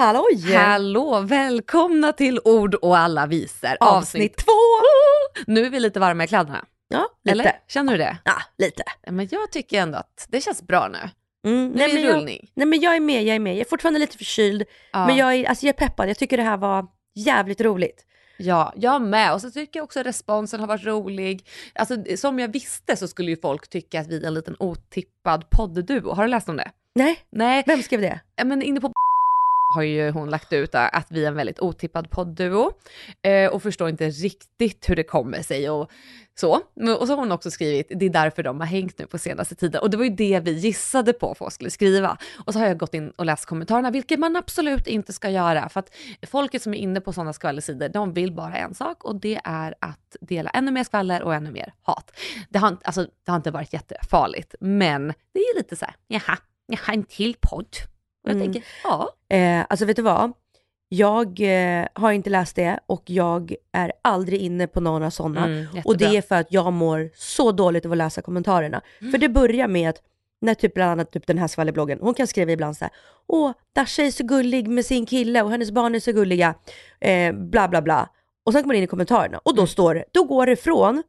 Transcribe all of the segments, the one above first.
Halloj! Hallå, välkomna till Ord och alla visor. Avsnitt två! Nu är vi lite varma i kläderna. Ja, lite. Eller? Känner du det? Ja, lite. Men jag tycker ändå att det känns bra nu. Mm, Nu är men det jag, rullning. nej men jag är med, jag är med. Jag är fortfarande lite förkyld. Ja. Men jag är, alltså jag är peppad. Jag tycker det här var jävligt roligt. Ja, jag med. Och så tycker jag också responsen har varit rolig. Alltså, som jag visste så skulle ju folk tycka att vi är en liten otippad poddduo. Har du läst om det? Nej, Nej, vem skrev det? Men inne på har ju hon lagt ut där att vi är en väldigt otippad poddduo eh, och förstår inte riktigt hur det kommer sig och så. Och så har hon också skrivit, det är därför de har hängt nu på senaste tiden. Och det var ju det vi gissade på folk skulle skriva. Och så har jag gått in och läst kommentarerna, vilket man absolut inte ska göra. För att folket som är inne på sådana skvallersidor, de vill bara en sak och det är att dela ännu mer skvaller och ännu mer hat. Det har, inte- alltså, det har inte varit jättefarligt, men det är lite så här, jaha, jaha, en till podd. Och jag Mm. tänker, ja. Eh, alltså vet du vad? Jag eh, har inte läst det och jag är aldrig inne på några sådana. Mm, och det är för att jag mår så dåligt av att läsa kommentarerna. För det börjar med att när typ bland annat typ den här skvallerbloggen, hon kan skriva ibland så här, åh, Dasha är så gullig med sin kille och hennes barn är så gulliga, eh, bla bla bla. Och sen kommer man in i kommentarerna och då står det, då går det från,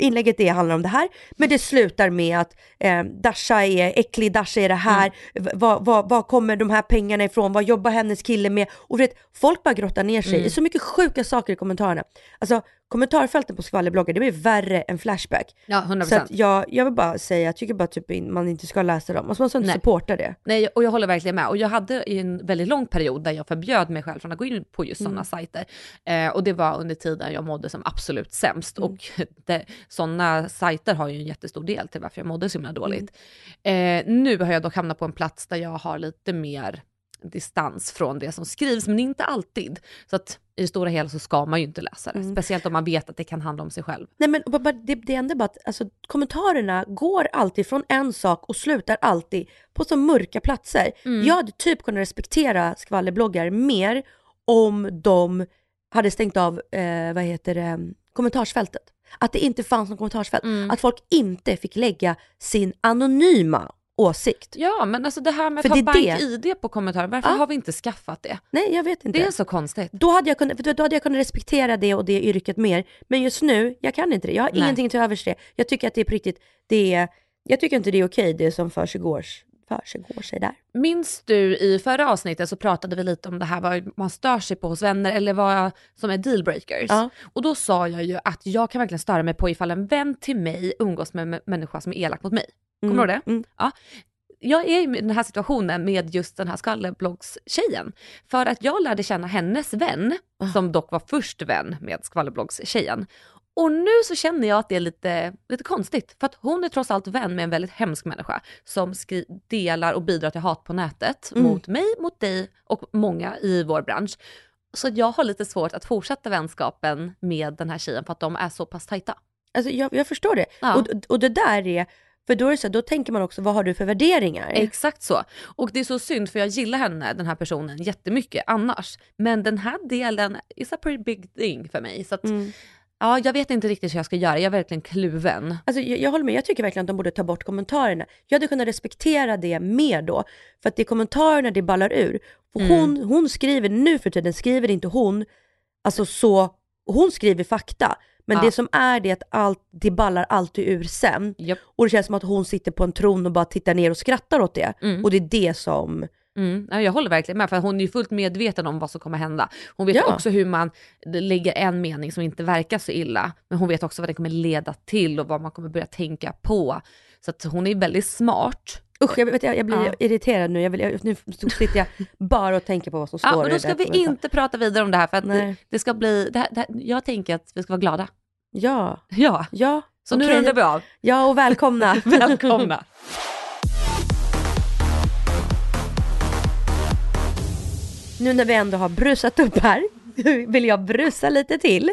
inlägget det handlar om det här, men det slutar med att eh, Dasha är äcklig, Dasha är det här, v- vad vad- vad kommer de här pengarna ifrån, vad jobbar hennes kille med? Och vet, folk bara grottar ner sig i så mycket sjuka saker i kommentarerna. Alltså kommentarfälten på skvallerbloggar, det blir värre än Flashback. Ja, 100%. Så att jag, jag vill bara säga, jag tycker bara typ in, man inte ska läsa dem. Alltså man ska inte Nej. supporta det. Nej, och jag håller verkligen med. Och jag hade en väldigt lång period där jag förbjöd mig själv från att gå in på just sådana sajter. Eh, och det var under tiden jag mådde som absolut sämst. Och det, sådana sajter har ju en jättestor del till varför jag mådde så himla dåligt. Eh, nu har jag dock hamnat på en plats där jag har lite mer distans från det som skrivs, men inte alltid. Så att i det stora hela så ska man ju inte läsa det. Speciellt om man vet att det kan handla om sig själv. Nej men det, det enda bara att alltså, kommentarerna går alltid från en sak och slutar alltid på så mörka platser. Jag hade typ kunnat respektera skvallerbloggar mer om de hade stängt av, eh, vad heter det, kommentarsfältet. Att det inte fanns någon kommentarsfält. Att folk inte fick lägga sin anonyma åsikt. Ja, men alltså det här med att ha bank-id på kommentarer, varför Ja. har vi inte skaffat det? Nej, jag vet inte. Det är så konstigt. Då hade, jag kunnat, då hade jag kunnat respektera det och det yrket mer. Men just nu, jag kan inte det. Jag har Nej. ingenting till övers det. Jag tycker att det är på riktigt, det är, jag tycker inte det är okej det som försiggår, försiggår sig där. Minns du i förra avsnittet så pratade vi lite om det här vad man stör sig på hos vänner eller vad som är dealbreakers. Ja. Och då sa jag ju att jag kan verkligen störa mig på ifall en vän till mig umgås med en människa som är elak mot mig. Kommer du ihåg det? Mm. Ja. Jag är i den här situationen med just den här skvallerbloggs-tjejen. För att jag lärde känna hennes vän, Ah. som dock var först vän med skvallerbloggs-tjejen. Och nu så känner jag att det är lite, lite konstigt, för att hon är trots allt vän med en väldigt hemsk människa som skri- delar och bidrar till hat på nätet Mm. mot mig, mot dig och många i vår bransch. Så jag har lite svårt att fortsätta vänskapen med den här tjejen för att de är så pass tajta. Alltså jag, jag förstår det. Ja. Och, och det där är, för då är så, då tänker man också, vad har du för värderingar? Exakt så. Och det är så synd för jag gillar henne, den här personen, jättemycket annars. Men den här delen is a pretty big thing för mig. Så att, Mm. ja, jag vet inte riktigt hur jag ska göra. Jag är verkligen kluven. Alltså jag, jag håller med, jag tycker verkligen att de borde ta bort kommentarerna. Jag hade kunnat respektera det mer då, för att det är kommentarerna det ballar ur. Mm. hon, hon skriver, nu för tiden skriver inte hon, alltså så, hon skriver fakta, Men Ja. det som är det är att allt, det ballar alltid ur sen. Japp. Och det känns som att hon sitter på en tron och bara tittar ner och skrattar åt det. Mm. Och det är det som, Mm, ja, jag håller verkligen med, för hon är ju fullt medveten om vad som kommer hända. Hon vet Ja. också hur man lägger en mening som inte verkar så illa, men hon vet också vad det kommer leda till och vad man kommer börja tänka på. Så att hon är väldigt smart. Usch jag, vet, jag, jag blir Ja. irriterad nu. Jag vill, jag, nu sitter jag bara och tänker på vad som står Ja, i då ska vi inte prata vidare om det här för det, det ska bli, det här, det här, jag tänker att vi ska vara glada. Ja, Ja, ja. så nu okej. rundar vi av. Ja, och välkomna. Välkomna. nu när vi ändå har brusat upp här, vill jag brusa lite till.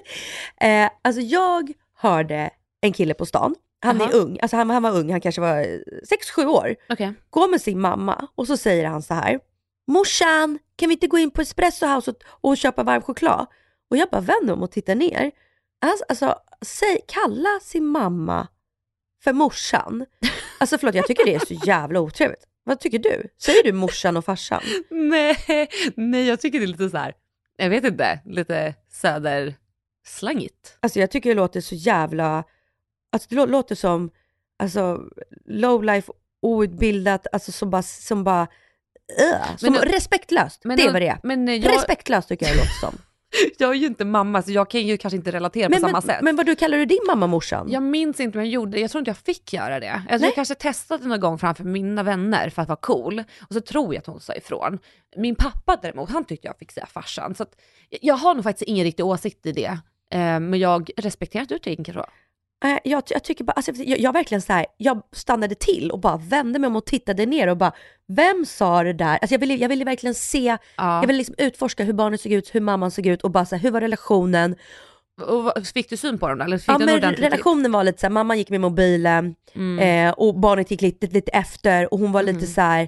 Eh, alltså jag hörde en kille på stan, han är Jaha. ung, alltså han, han var ung, han kanske var 6-7 år, Okej. går med sin mamma och så säger han så här, morsan, kan vi inte gå in på Espresso House och, och köpa varm choklad? Och jag bara vänder om och tittar ner. Alltså, alltså säg, kalla sin mamma för morsan. Alltså förlåt, jag tycker det är så jävla otrevligt. Vad tycker du? Säger du morsan och farsan? Nej, nej, jag tycker det är lite så här, jag vet inte, lite söderslangigt. Alltså jag tycker det låter så jävla, alltså det lå- låter som, alltså low life, outbildat, alltså som bara, som bara, uh, som Men- respektlöst. det är vad det är. Men jag, Respektlöst tycker jag det låter som. jag är ju inte mamma så jag kan ju kanske inte relatera men, på samma men, sätt. men vad du kallar du din mamma morsan? Jag minns inte om jag gjorde det, jag tror inte jag fick göra det. Alltså jag kanske testade någon gång framför mina vänner för att vara cool och så tror jag att hon sa ifrån. Min pappa däremot, han tyckte jag fick säga farsan. Så att jag har nog faktiskt ingen riktig åsikt i det. Eh, men jag respekterar att du tänker så. Äh, jag, jag tycker bara, alltså, jag, jag verkligen så här, jag stannade till och bara vände mig om och tittade ner och bara, vem sa det där? Alltså jag ville, jag ville verkligen se, Ja. jag ville liksom utforska hur barnet såg ut, hur mamman såg ut och bara så här, hur var relationen? Och fick du syn på dem då? Eller fick Ja men relationen var lite så här, mamma gick med mobilen Mm. eh, och barnet gick lite, lite efter och hon var lite så här.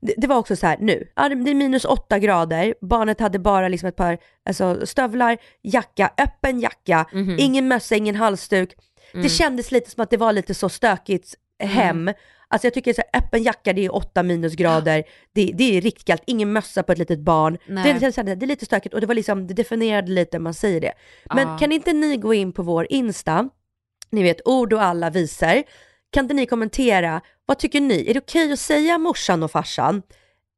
Det, det var också så här nu, ja, det är minus åtta grader, barnet hade bara liksom ett par alltså, stövlar, jacka, öppen jacka, Mhm. ingen mössa, ingen halsduk. Mm. Det kändes lite som att det var lite så stökigt hem. Alltså jag tycker så här, öppen jacka det är åtta minusgrader, det, det är riktigt kallt, ingen mössa på ett litet barn. Nej. Det, det, det, är lite stökigt och det var liksom, det definierade lite man säger det. Men Ja. kan inte ni gå in på vår Insta, ni vet ord och alla visar, kan inte ni kommentera, vad tycker ni? Är det okej att säga morsan och farsan?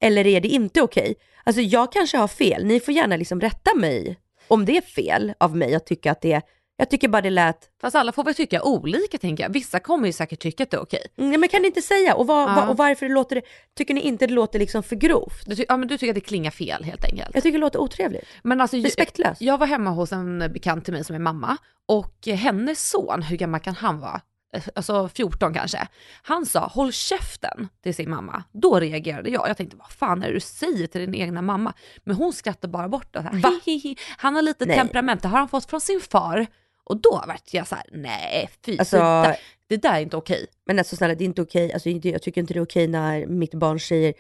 Eller är det inte okej? Alltså jag kanske har fel, ni får gärna liksom rätta mig om det är fel av mig att tycka att det är, jag tycker bara det lät, Fast alla får väl tycka olika tänker jag. Vissa kommer ju säkert tycka att det är okej. mm, men kan ni inte säga? Och, vad, Ja. vad, och varför det låter det, tycker ni inte det låter liksom för grovt? Du, ja, men du tycker att det klingar fel helt enkelt. Jag tycker det låter otrevligt. Men alltså, Respektlöst. Jag var hemma hos en bekant till mig som är mamma och hennes son, hur gammal kan han vara? Eh, Alltså 14 kanske. Han sa håll käften till sin mamma. Då reagerade jag. Jag tänkte vad fan är det du säger till din egna mamma? Men hon skrattade bara bort det. Här. Han har lite Nej. temperament, det har han fått från sin far. Och då vart jag så här: nej fy, Alltså- det, där, det där är inte okej. Men alltså snälla, det är inte okej, alltså, jag tycker inte det är okej när mitt barn säger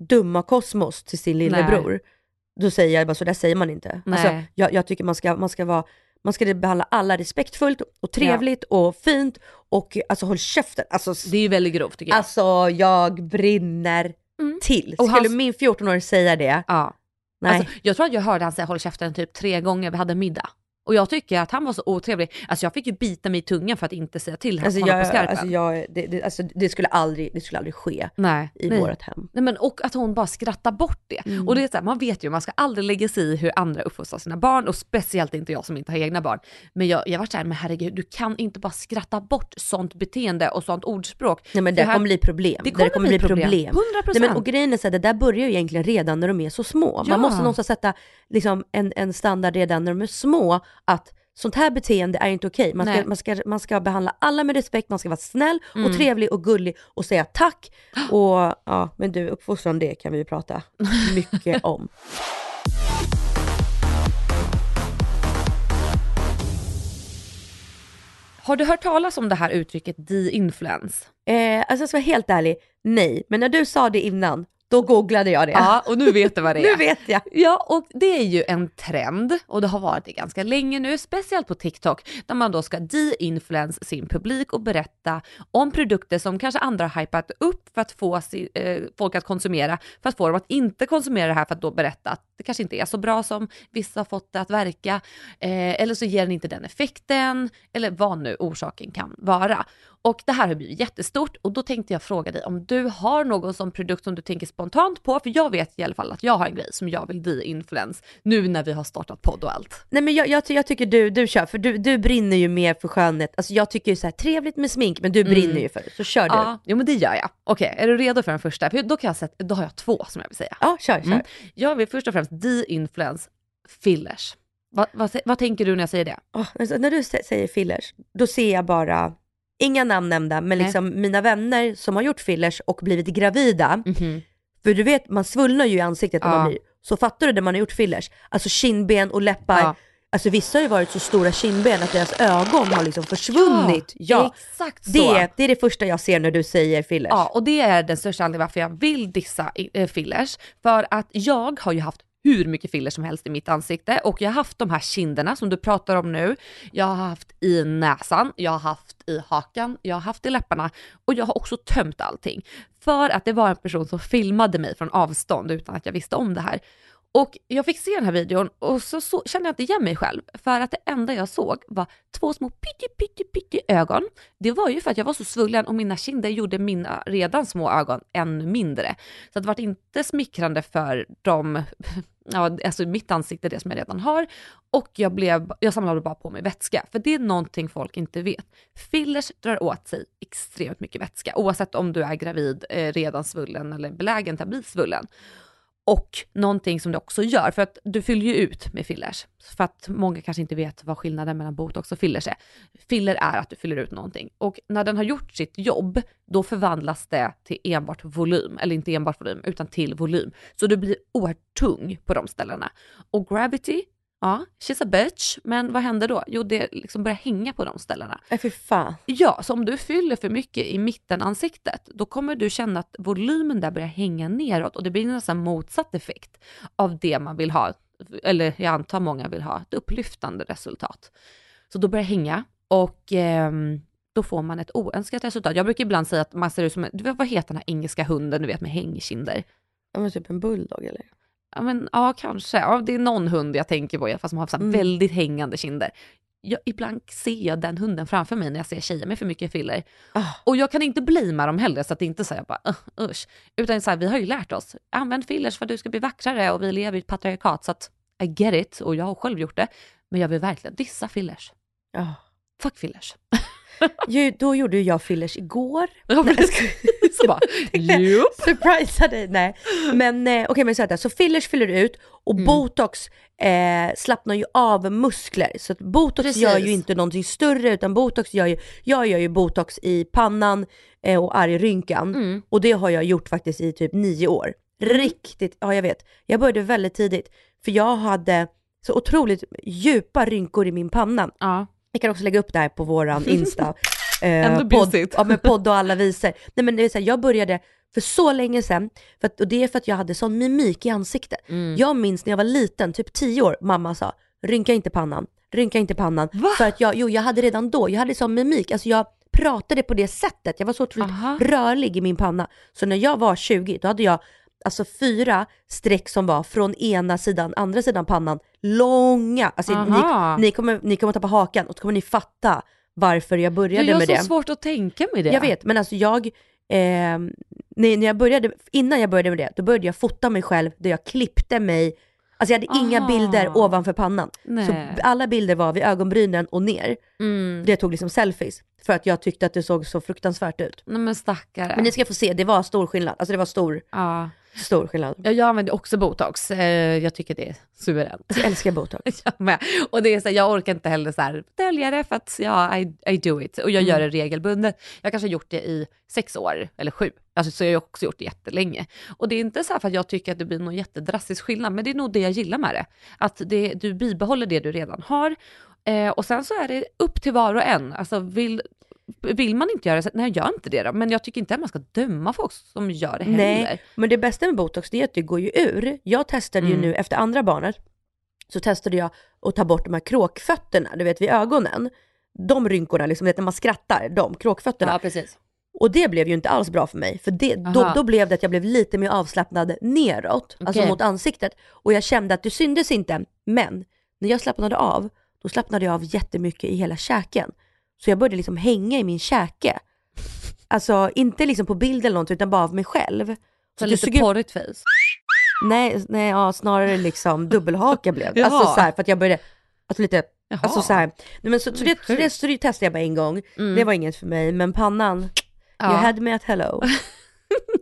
dumma kosmos till sin lillebror. Då säger jag bara, så där säger man inte. Alltså, Nej. jag, jag tycker man ska, man ska vara man ska behandla alla respektfullt och trevligt och fint och alltså håll käften. Alltså, Det är ju väldigt grovt tycker jag. alltså jag brinner Mm. till. Och Skulle hans- min 14-åring säga det, ja. nej. Alltså, jag tror att jag hörde han säga håll käften typ tre gånger vi hade middag. Och jag tycker att han var så otrevlig. Alltså jag fick ju bita mig i tungan för att inte säga till Alltså, honom jag, på skarpen. alltså, jag, det, det, alltså, det, skulle aldrig, det skulle aldrig ske nej, i nej. vårt hem. Nej, men, och att hon bara skrattar bort det. Mm. Och det är så här, man vet ju, man ska aldrig lägga sig i hur andra uppfostrar sina barn och speciellt inte jag som inte har egna barn. Men jag, jag var så här, men herregud, du kan inte bara skratta bort sånt beteende och sånt ordspråk. Nej men För det här- kommer bli problem. Det kommer, bli problem. 100%. Nej, men, och grejen är så här, det där börjar ju egentligen redan när de är så små. Ja. Man måste någonstans sätta liksom, en, en standard redan när de är små, att sånt här beteende är inte okej. Man, Nej. ska, man, ska, man ska behandla alla med respekt, man ska vara snäll Mm. och trevlig och gullig och säga tack. Och ja, men du, uppfostran det kan vi ju prata mycket om. Har du hört talas om det här uttrycket de-influence? Eh, alltså jag ska vara helt ärlig, nej. Men när du sa det innan, då googlade jag det. Ja, och nu vet du vad det är. nu vet jag. Ja, och det är ju en trend och det har varit det ganska länge nu, speciellt på TikTok, där man då ska de-influence sin publik och berätta om produkter som kanske andra har hypat upp för att få eh, folk att konsumera, för att få dem att inte konsumera det här för att då berätta att det kanske inte är så bra som vissa har fått det att verka. Eh, eller så ger den inte den effekten, eller vad nu orsaken kan vara. Och det här har blivit jättestort och då tänkte jag fråga dig om du har någon sån produkt som du tänker spontant på, för jag vet i alla fall att jag har en grej som jag vill de-influence nu när vi har startat podd och allt. Nej men jag, jag, jag tycker du, du kör, för du, du brinner ju mer för skönhet. Alltså jag tycker ju så här trevligt med smink, men du brinner ju för det. Så kör du. Ja, jo men det gör jag. Okej, är du redo för den första? För då, kan jag sätta, då har jag två som jag vill säga. Ja, kör, kör. Mm. Jag vill först och främst de-influence fillers. Vad, vad, vad tänker du när jag säger det? Åh, alltså, när du sä- säger fillers, då ser jag bara, inga namn nämnda, men Nej. liksom mina vänner som har gjort fillers och blivit gravida, för du vet man svullnar ju i ansiktet när Ja. man blir, så fattar du när man har gjort fillers, alltså kindben och läppar, Ja. alltså vissa har ju varit så stora kindben att deras ögon har liksom försvunnit. Ja, exakt så. det, det är det första jag ser när du säger fillers. Ja, och det är den största anledningen varför jag vill dissa eh, fillers. För att jag har ju haft hur mycket fillers som helst i mitt ansikte och jag har haft de här kinderna som du pratar om nu. Jag har haft i näsan, jag har haft i hakan, jag har haft i läpparna och jag har också tömt allting. För att det var en person som filmade mig från avstånd utan att jag visste om det här. Och jag fick se den här videon och så, så kände jag inte igen mig själv. För att det enda jag såg var två små pytte, pytte, pytte ögon. Det var ju för att jag var så svullen och mina kinder gjorde mina redan små ögon ännu mindre. Så det var inte smickrande för de ja, alltså mitt ansikte, det som jag redan har. Och jag, blev, jag samlade bara på mig vätska. För det är någonting folk inte vet. Fillers drar åt sig extremt mycket vätska. Oavsett om du är gravid, eh, redan svullen eller belägen till att bli svullen. Och någonting som det också gör, för att du fyller ju ut med fillers. För att många kanske inte vet vad skillnaden mellan botox och fillers är. Filler är att du fyller ut någonting. Och när den har gjort sitt jobb, då förvandlas det till enbart volym. Eller inte enbart volym, utan till volym. Så du blir oerhört tung på de ställena. Och gravity, ja, she's a bitch. Men vad händer då? Jo, det liksom börjar hänga på de ställena. Nej fy fan. Ja, så om du fyller för mycket i mittenansiktet, då kommer du känna att volymen där börjar hänga neråt och det blir nästan motsatt effekt av det man vill ha, eller jag antar många vill ha, ett upplyftande resultat. Så då börjar det hänga och ehm, då får man ett oönskat resultat. Jag brukar ibland säga att man ser ut som, en- vad heter den här engelska hunden, du vet med hängkinder? Ja men typ en bulldog eller? Ja, men, ja kanske. Ja, det är någon hund jag tänker på i alla fall som har så Mm. väldigt hängande kinder. Jag, ibland ser jag den hunden framför mig när jag ser tjejer med för mycket filler. Ah. Och jag kan inte blamea dem heller så att det inte säger bara uh, usch. Utan så här, vi har ju lärt oss, använd fillers för att du ska bli vackrare och vi lever i ett patriarkat så att I get it och jag har själv gjort det. Men jag vill verkligen dissa fillers. Ja. Fuck fillers. Ju, då gjorde jag fillers igår. Ja, så bara. Surprisa dig, nej. Men eh, okej men så här, så fillers fyller ut och Mm. botox eh, slappnar ju av muskler. Så botox Precis. gör ju inte någonting större utan botox gör ju, jag gör ju botox i pannan eh, och argrynkan. Mm. Och det har jag gjort faktiskt i typ nio år. Riktigt, ja jag vet. Jag började väldigt tidigt för jag hade så otroligt djupa rynkor i min panna. Ja. Vi kan också lägga upp det här på våran Insta. eh, Ändå podd, busigt. ja, men podd och alla visor. Nej men det är så här, jag började för så länge sedan, för att, och det är för att jag hade sån mimik i ansiktet. Mm. Jag minns när jag var liten, typ 10 år, mamma sa rynka inte pannan, rynka inte pannan. Va? För att jag, jo jag hade redan då, jag hade sån mimik, alltså jag pratade på det sättet, jag var så otroligt Aha. rörlig i min panna. Så när jag var 20, då hade jag alltså fyra streck som var från ena sidan, andra sidan pannan, långa. Alltså Aha. ni, ni, kommer, ni kommer tappa hakan och så kommer ni fatta varför jag började jag har med så det. svårt att tänka mig det. Jag vet, men alltså jag, eh, när, jag började, innan jag började med det, då började jag fota mig själv där jag klippte mig, alltså jag hade inga Aha. bilder ovanför pannan. Nej. Så alla bilder var vid ögonbrynen och ner. Mm. Det jag tog liksom selfies, för att jag tyckte att det såg så fruktansvärt ut. Nej men stackare. Men ni ska få se, det var stor skillnad. Alltså det var stor, ja. Stor skillnad. Ja, jag använder också botox. Eh, jag tycker det är suveränt. Jag älskar botox. Jag med. Och det är så här, jag orkar inte heller så här, dölja det för att ja, I, I do it. Och jag gör det regelbundet. Jag kanske har gjort det i sex år, eller sju. Alltså, så jag har också gjort det jättelänge. Och det är inte så här för att jag tycker att det blir någon jättedrastisk skillnad, men det är nog det jag gillar med det. Att det, du bibehåller det du redan har. Eh, och sen så är det upp till var och en. Alltså vill, vill man inte göra det, så nej gör inte det då. Men jag tycker inte att man ska döma folk som gör det heller. Nej, men det bästa med botox det är att det går ju ur. Jag testade ju Mm. nu efter andra barnet, så testade jag att ta bort de här kråkfötterna, du vet vid ögonen. De rynkorna, liksom, när man skrattar, de kråkfötterna. Ja, precis. Och det blev ju inte alls bra för mig, för det, då, då blev det att jag blev lite mer avslappnad neråt, alltså Okej. mot ansiktet. Och jag kände att det syntes inte, men när jag slappnade av, då slappnade jag av jättemycket i hela käken. Så jag började liksom hänga i min käke. Alltså inte liksom på bild eller något, utan bara av mig själv. Så lite såg ut- porrigt face. Nej, nej ja, snarare liksom dubbelhaka blev det. Alltså så här, för att jag började, alltså lite, Jaha. alltså så här. Nej, men så, så, det, så, det, så det testade jag bara en gång. Det var inget för mig, men pannan, Mm. Ja. you had me at hello.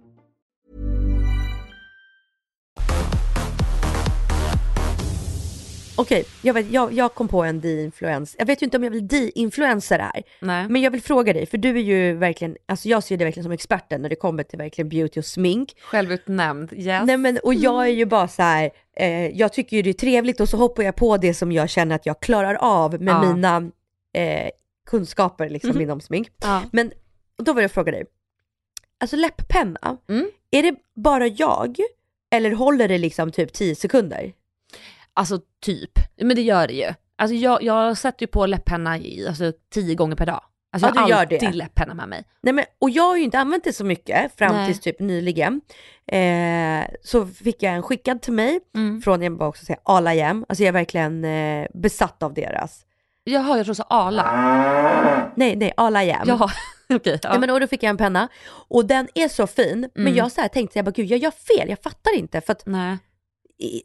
Okej, jag, vet, jag, jag kom på en de-influens. Jag vet ju inte om jag vill de-influensa det här. Nej. Men jag vill fråga dig, för du är ju verkligen, alltså jag ser dig verkligen som experten när det kommer till verkligen beauty och smink. Självutnämnd, yes. Nej men och jag är ju bara så här, eh, jag tycker ju det är trevligt och så hoppar jag på det som jag känner att jag klarar av med Ja. mina eh, kunskaper liksom inom smink. Ja. Men då vill jag fråga dig, alltså läpppenna, Mm. är det bara jag eller håller det liksom typ 10 sekunder? Alltså typ, men det gör det ju. Alltså jag, jag sätter ju på läpppenna i, alltså, tio gånger per dag. Alltså Ja, jag du har gör det. alltid läpppenna med mig. Nej men, och jag har ju inte använt det så mycket fram Nej. tills typ nyligen. Eh, så fick jag en skickad till mig Mm. från, jag bara också säga Ala Jem. Alltså jag är verkligen eh, besatt av deras. Jaha, jag tror så Arla. Nej, nej, Ala Jem. Jaha, okej. Ja. ja. men och då fick jag en penna och den är så fin, men Mm. jag så här tänkte, jag bara gud jag gör fel, jag fattar inte för att Nej.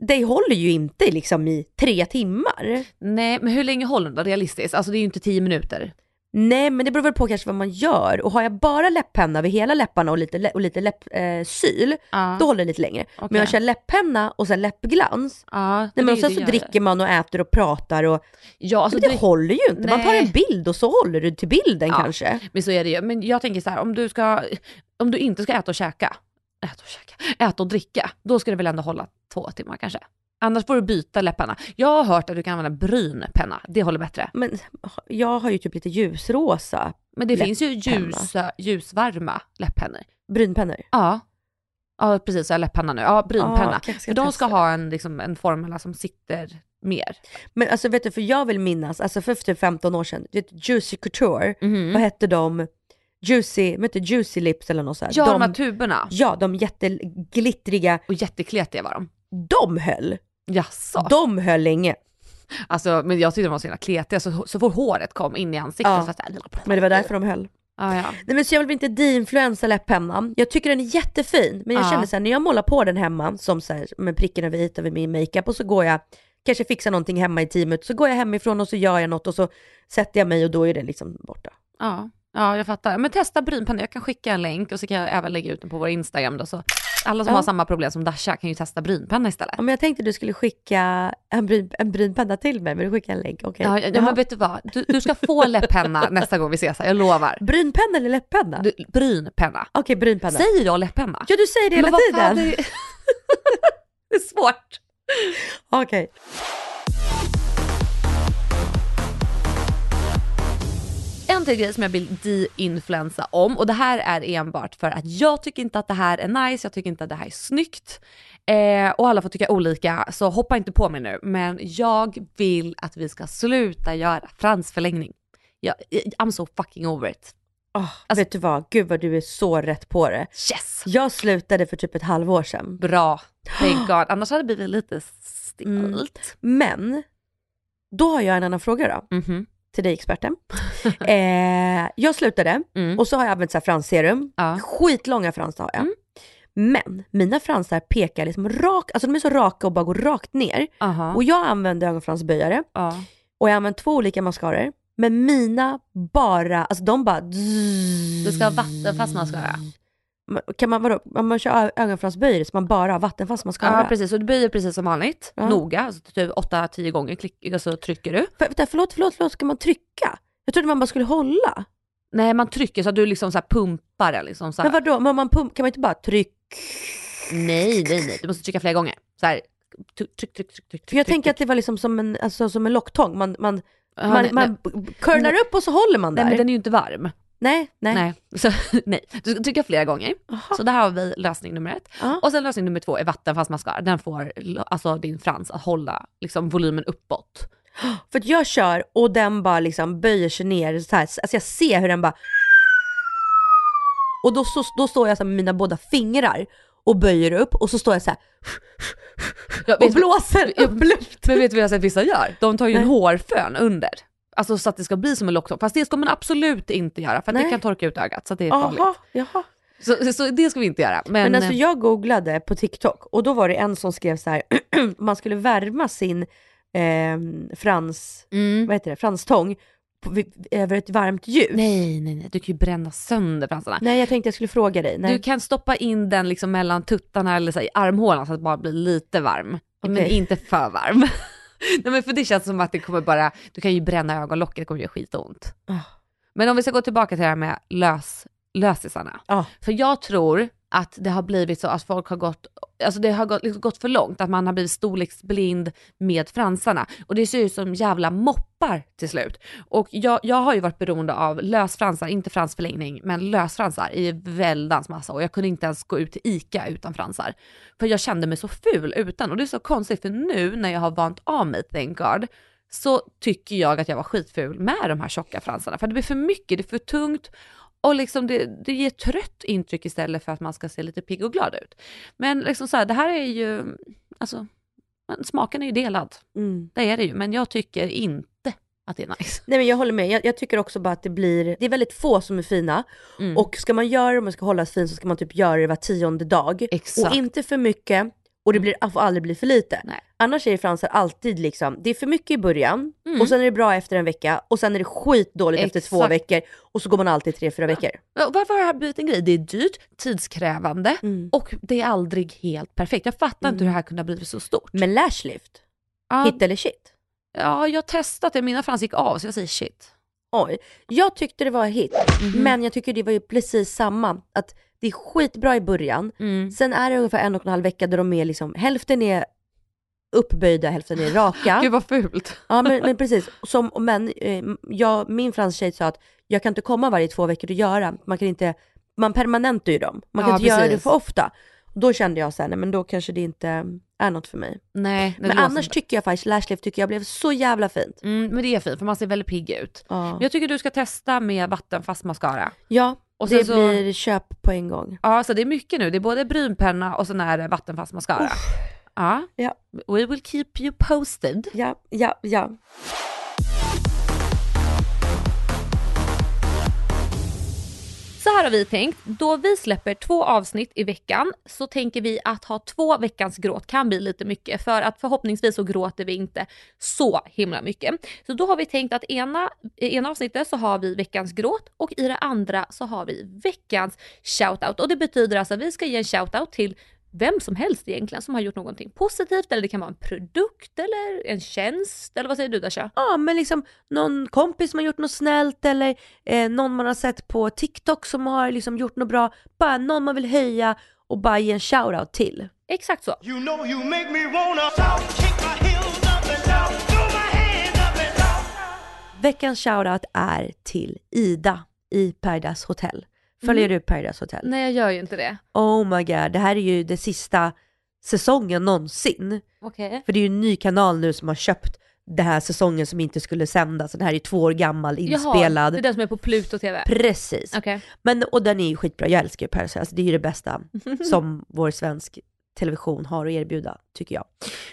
Det håller ju inte liksom i tre timmar. Nej, men hur länge håller den då realistiskt? Alltså det är ju inte tio minuter. Nej men det beror väl på kanske vad man gör och har jag bara läpppenna vid hela läpparna och lite, och lite läppsyl, eh, då håller det lite längre. Men Okej. jag kör läpppenna och sen läppglans, Ja, Nej, men och sen så dricker det. man och äter och pratar och Ja, alltså men det det- håller ju inte. Man tar en Nej. bild och så håller du till bilden Ja. kanske. Men så är det ju. Men jag tänker så här, om du, ska, om du inte ska äta och käka, äta och käka, äta och dricka, då ska det väl ändå hålla två timmar kanske. Annars får du byta läpparna. Jag har hört att du kan använda brynpenna, det håller bättre. Men jag har ju typ lite ljusrosa Men det finns ju Läpppenna. ljus, ljusvarma läpppennor. brynpennor. Ja. Ja precis, jag har läppenna nu. Ja, brynpenna. Ja, kanske ska För de ska testa ha en, liksom, en formula som sitter mer. Men alltså vet du, för jag vill minnas, alltså för typ 15 år sedan, vet, Juicy Couture, Mhm. vad hette de? Juicy, vet du, Juicy Lips eller något sånt. Ja, de, de, här tuberna. ja, de jätteglittriga, Och jättekletiga var de. de höll. Jaså? De höll länge. Alltså, men jag tyckte de var så jävla kletiga, så, så fort håret kom in i ansiktet Ja. så var det så här, Men det var därför de höll. Ja, ja. Nej men så jag vill inte de-influensa läpppennan. Jag tycker den är jättefin, men jag Ja. känner såhär när jag målar på den hemma, som så här, med pricken över i över min makeup och så går jag, kanske fixar någonting hemma i teamet, så går jag hemifrån och så gör jag något och så sätter jag mig och då är det liksom borta. Ja, ja jag fattar. Men testa brynpenna, jag kan skicka en länk och så kan jag även lägga ut den på vår Instagram då. Så alla som Ja. har samma problem som Dasha kan ju testa brynpenna istället. Ja, men jag tänkte du skulle skicka en, bryn, en brynpenna till mig, men du skickar en länk, okej. Ja, ja, men vet du vad? Du, du ska få läpppenna nästa gång vi ses här, jag lovar. Brynpenna eller läpppenna? Du, brynpenna. Okej, brynpenna. Säger jag läpppenna? Ja, du säger det hela Men fan, tiden. det, är... det är svårt. En till grej som jag vill de-influensa om och det här är enbart för att jag tycker inte att det här är nice, jag tycker inte att det här är snyggt. Eh, och alla får tycka olika, så hoppa inte på mig nu. Men jag vill att vi ska sluta göra fransförlängning. Jag, I'm so fucking over it. Åh, vet du vad, gud vad du är så rätt på det. Yes! Jag slutade för typ ett halvår sedan. Bra, thank God. Annars hade det blivit lite stelt. Mm. Men, då har jag en annan fråga då. Mhm. Till dig experten. eh, jag slutade Mm. och så har jag använt så här fransserum. Ja. Skitlånga frans har jag. Mm. Men mina fransar pekar liksom rakt, alltså de är så raka och bara går rakt ner. Aha. Och jag använder ögonfransböjare ja. och jag använt två olika mascaror. Men mina bara, alltså de bara... Du ska ha vattenfast mascara. Kan man, vadå, om man kör ögonfransböjare så man bara har vattenfast mascara? Ja precis, och du böjer precis som vanligt, Ja. noga, alltså typ 8-10 gånger klick, alltså trycker du. För, vänta, förlåt, förlåt, förlåt, ska man trycka? Jag trodde man bara skulle hålla. Nej man trycker så att du liksom så pumpar den liksom så här. Men vadå, men man pump, kan man inte bara trycka? Nej, nej, nej, du måste trycka flera gånger. Så här, tryck, tryck, tryck, tryck, tryck. För jag tryck, tänker att tryck. det var liksom som en, alltså, som en locktång, man, man, Ja, man, nej, man curlar upp och så håller man där. Nej men den är ju inte varm. Nej, nej. Nej. Så, nej. Du ska trycka flera gånger. Aha. Så där har vi lösning nummer ett. Ja. Och sen lösning nummer två är vattenfast mascara. Den får alltså din frans att hålla liksom, volymen uppåt. För att jag kör och den bara liksom böjer sig ner så här. alltså jag ser hur den bara och då, så, då står jag så med mina båda fingrar och böjer upp och så står jag så här Jag och blåser upp luft. men vet du vad jag har sett vissa gör? De tar ju en hårfön under. Alltså så att det ska bli som en locktång. Fast det ska man absolut inte göra för det kan torka ut ögat så det är farligt. Jaha, jaha. Så, så det ska vi inte göra. Men, Men alltså eh, jag googlade på TikTok och då var det en som skrev så här man skulle värma sin eh, frans, mm. vad heter det, franstång på, över ett varmt ljus. Nej, nej, nej. Du kan ju bränna sönder fransarna. Nej, jag tänkte jag skulle fråga dig. Nej. Du kan stoppa in den liksom mellan tuttarna eller så här, i armhålan så att det bara blir lite varm. Men Okej. inte för varm. Nej men för det känns som att det kommer bara, du kan ju bränna ögonlocket, det kommer göra skitont. Ah. Men om vi ska gå tillbaka till det här med lös, lösisarna. Ja. För jag tror att det har blivit så att folk har gått, alltså det har gått, liksom gått för långt, att man har blivit storleksblind med fransarna. Och det ser ut som jävla moppar till slut. Och jag, jag har ju varit beroende av lösfransar, inte fransförlängning, men lösfransar i väldans massa och jag kunde inte ens gå ut till ICA utan fransar. För jag kände mig så ful utan och det är så konstigt för nu när jag har vant av mig, thank God, så tycker jag att jag var skitful med de här tjocka fransarna. För det blir för mycket, det är för tungt och liksom det, det ger trött intryck istället för att man ska se lite pigg och glad ut. Men liksom så här, det här är ju, alltså, smaken är ju delad. Mm. Det är det ju, men jag tycker inte att det är nice. Nej men jag håller med, jag, jag tycker också bara att det blir, det är väldigt få som är fina Mm. och ska man göra det och man ska hållas fin så ska man typ göra det var tionde dag. Exakt. Och inte för mycket och det blir, får aldrig bli för lite. Nej. Annars är fransar alltid liksom, det är för mycket i början Mm. och sen är det bra efter en vecka och sen är det skitdåligt efter två Exakt. veckor och så går man alltid tre, fyra veckor. Ja, Varför har det här blivit en grej? Det är dyrt, tidskrävande Mm. och det är aldrig helt perfekt. Jag fattar inte hur det här kunde ha blivit så stort. Men lashlift, ja, hit eller shit? ja, jag har testat det, mina frans gick av så jag säger shit. Oj, jag tyckte det var hit, Mhm. men jag tycker det var ju precis samma. Att det är skitbra i början, Mm. sen är det ungefär en och en halv vecka där de är liksom, hälften är uppböjda, hälften är raka. Gud vad fult. Ja men, men precis, Som, men eh, jag, min fransk tjej sa att jag kan inte komma varje två veckor och göra, man kan inte, man permanentar ju dem, man kan Ja, inte göra det precis. för ofta. Då kände jag såhär, nej men då kanske det inte är något för mig. Nej, Men annars tycker jag faktiskt lashlift tycker jag blev så jävla fint. mm, men det är fint för man ser väldigt pigg ut. Ja, Men jag tycker du ska testa med vattenfast mascara. ja Och det så- blir köp på en gång. Ja, så det är mycket nu. Det är både brynpenna och sen är det vattenfast mascara. Ja. Ja. We will keep you posted. Ja, ja, ja. Så här har vi tänkt, då vi släpper två avsnitt i veckan så tänker vi att ha två veckans gråt kan bli lite mycket för att förhoppningsvis så gråter vi inte så himla mycket. Så då har vi tänkt att ena, i ena avsnittet så har vi veckans gråt och i det andra så har vi veckans shoutout och det betyder alltså att vi ska ge en shoutout till vem som helst egentligen som har gjort någonting positivt eller det kan vara en produkt eller en tjänst eller vad säger du Dasha? Ja men liksom någon kompis som har gjort något snällt eller eh, någon man har sett på TikTok som har liksom gjort något bra. Bara någon man vill höja och bara ge en shoutout till. Exakt så. You know you make me wanna shout, kick my heels up and down, throw my hands up and down. Veckans shoutout är till Ida i Paradise Hotel. Följer Mm. du Paradise Hotel? Nej jag gör ju inte det. Oh my god, det här är ju det sista säsongen någonsin. Okej. För det är ju en ny kanal nu som har köpt den här säsongen som inte skulle sändas. Den här är två år gammal, inspelad. det är den som är på Pluto TV. Precis. Okej. Men, och den är ju skitbra, jag älskar ju Paradise alltså, det är ju det bästa som vår svensk television har att erbjuda, tycker jag.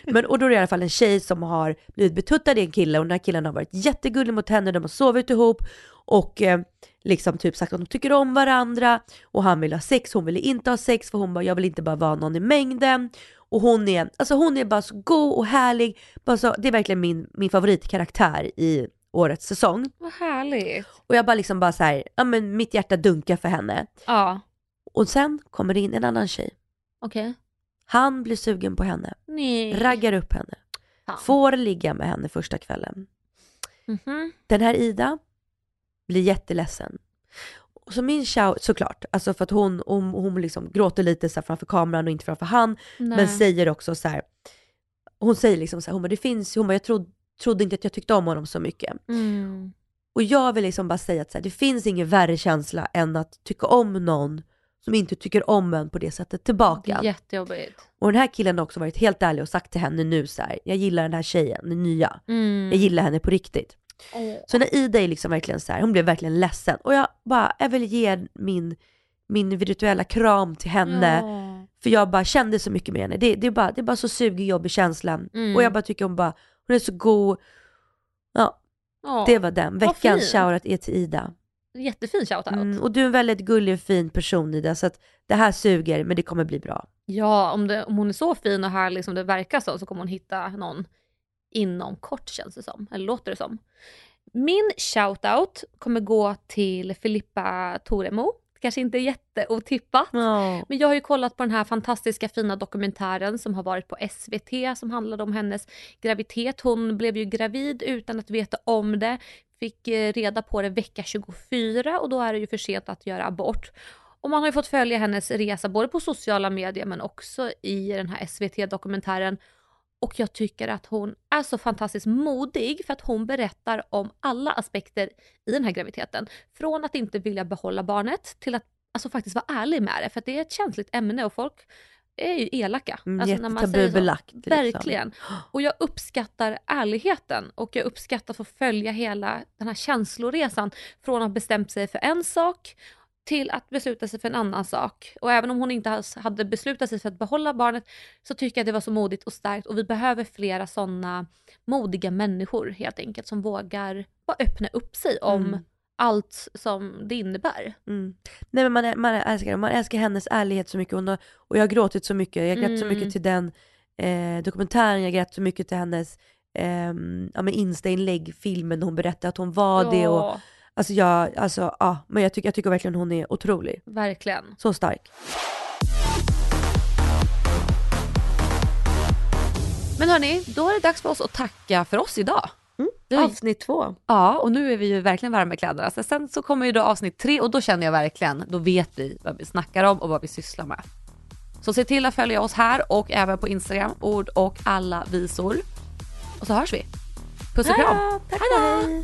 Men, och då är det i alla fall en tjej som har blivit betuttad i en kille och den här killen har varit jättegullig mot henne, de har sovit ihop och eh, liksom typ sagt att de tycker om varandra och han vill ha sex, hon vill inte ha sex för hon bara, jag vill inte bara vara någon i mängden. Och hon är, alltså hon är bara så god och härlig, bara så, det är verkligen min, min favoritkaraktär i årets säsong. Vad härligt. Och jag bara liksom bara så här, ja men mitt hjärta dunkar för henne. Ja. Och sen kommer det in en annan tjej. Okej. Han blir sugen på henne, Nej. raggar upp henne, Fan. får ligga med henne första kvällen. Mhm. Den här Ida blir jätteledsen. Så min shout, såklart, alltså för att hon, hon, hon liksom gråter lite så framför kameran och inte framför han, Nej. men säger också så här. hon säger liksom så här, hon bara, det finns, hon bara, jag trodde, trodde inte att jag tyckte om honom så mycket. Mm. Och jag vill liksom bara säga att så här, det finns ingen värre känsla än att tycka om någon som inte tycker om en på det sättet tillbaka. Jättejobbigt. Och den här killen har också varit helt ärlig och sagt till henne nu så här, jag gillar den här tjejen, den nya. Mm. Jag gillar henne på riktigt. Åh. Så när Ida är liksom verkligen så här, hon blev verkligen ledsen. Och jag bara, jag vill ge min, min virtuella kram till henne. Ja. För jag bara kände så mycket med henne. Det, det, är, bara, det är bara så sugig, jobbig känsla. Mm. Och jag bara tycker hon bara, hon är så god. Ja, Ja. det var den. Veckans shoutout är till Ida. Jättefin shoutout. Mm, och du är en väldigt gullig och fin person Ida, så att det här suger men det kommer bli bra. Ja, om, det, om hon är så fin och härlig som det verkar som så kommer hon hitta någon inom kort känns det som. Eller låter det som. Min shoutout kommer gå till Filippa Toremo. Kanske inte jätteotippat. Ja. Men jag har ju kollat på den här fantastiska fina dokumentären som har varit på SVT som handlade om hennes graviditet. Hon blev ju gravid utan att veta om det. Fick eh, reda på det vecka 24 och då är det ju för sent att göra abort. Och man har ju fått följa hennes resa både på sociala medier men också i den här SVT-dokumentären. Och jag tycker att hon är så fantastiskt modig för att hon berättar om alla aspekter i den här graviditeten. Från att inte vilja behålla barnet till att alltså, faktiskt vara ärlig med det. För att det är ett känsligt ämne och folk är ju elaka. Mm, alltså, när man säger liksom. Verkligen. Och jag uppskattar ärligheten och jag uppskattar att få följa hela den här känsloresan. Från att ha bestämt sig för en sak till att besluta sig för en annan sak. Och även om hon inte alls hade beslutat sig för att behålla barnet så tycker jag det var så modigt och starkt och vi behöver flera sådana modiga människor helt enkelt som vågar bara öppna upp sig om Mm. Allt som det innebär. Mm. Nej men man, man älskar man älskar hennes ärlighet så mycket Hon har, och jag har gråtit så mycket. Jag grät så Mm. mycket till den eh, dokumentären, jag grät så mycket till hennes eh, ja, Insta-inlägg, filmen när hon berättade att hon var det. Och, Ja, alltså jag, alltså ja, men jag, tycker jag tycker verkligen hon är otrolig. verkligen. Så stark. Men hörni, då är det dags för oss att tacka för oss idag. Var- Avsnitt två. Ja, och nu är vi ju verkligen varma i kläderna. Så sen så kommer ju då avsnitt tre och då känner jag verkligen, då vet vi vad vi snackar om och vad vi sysslar med. Så se till att följa oss här och även på Instagram, ord och alla visor. Och så hörs vi. Puss och kram. Hej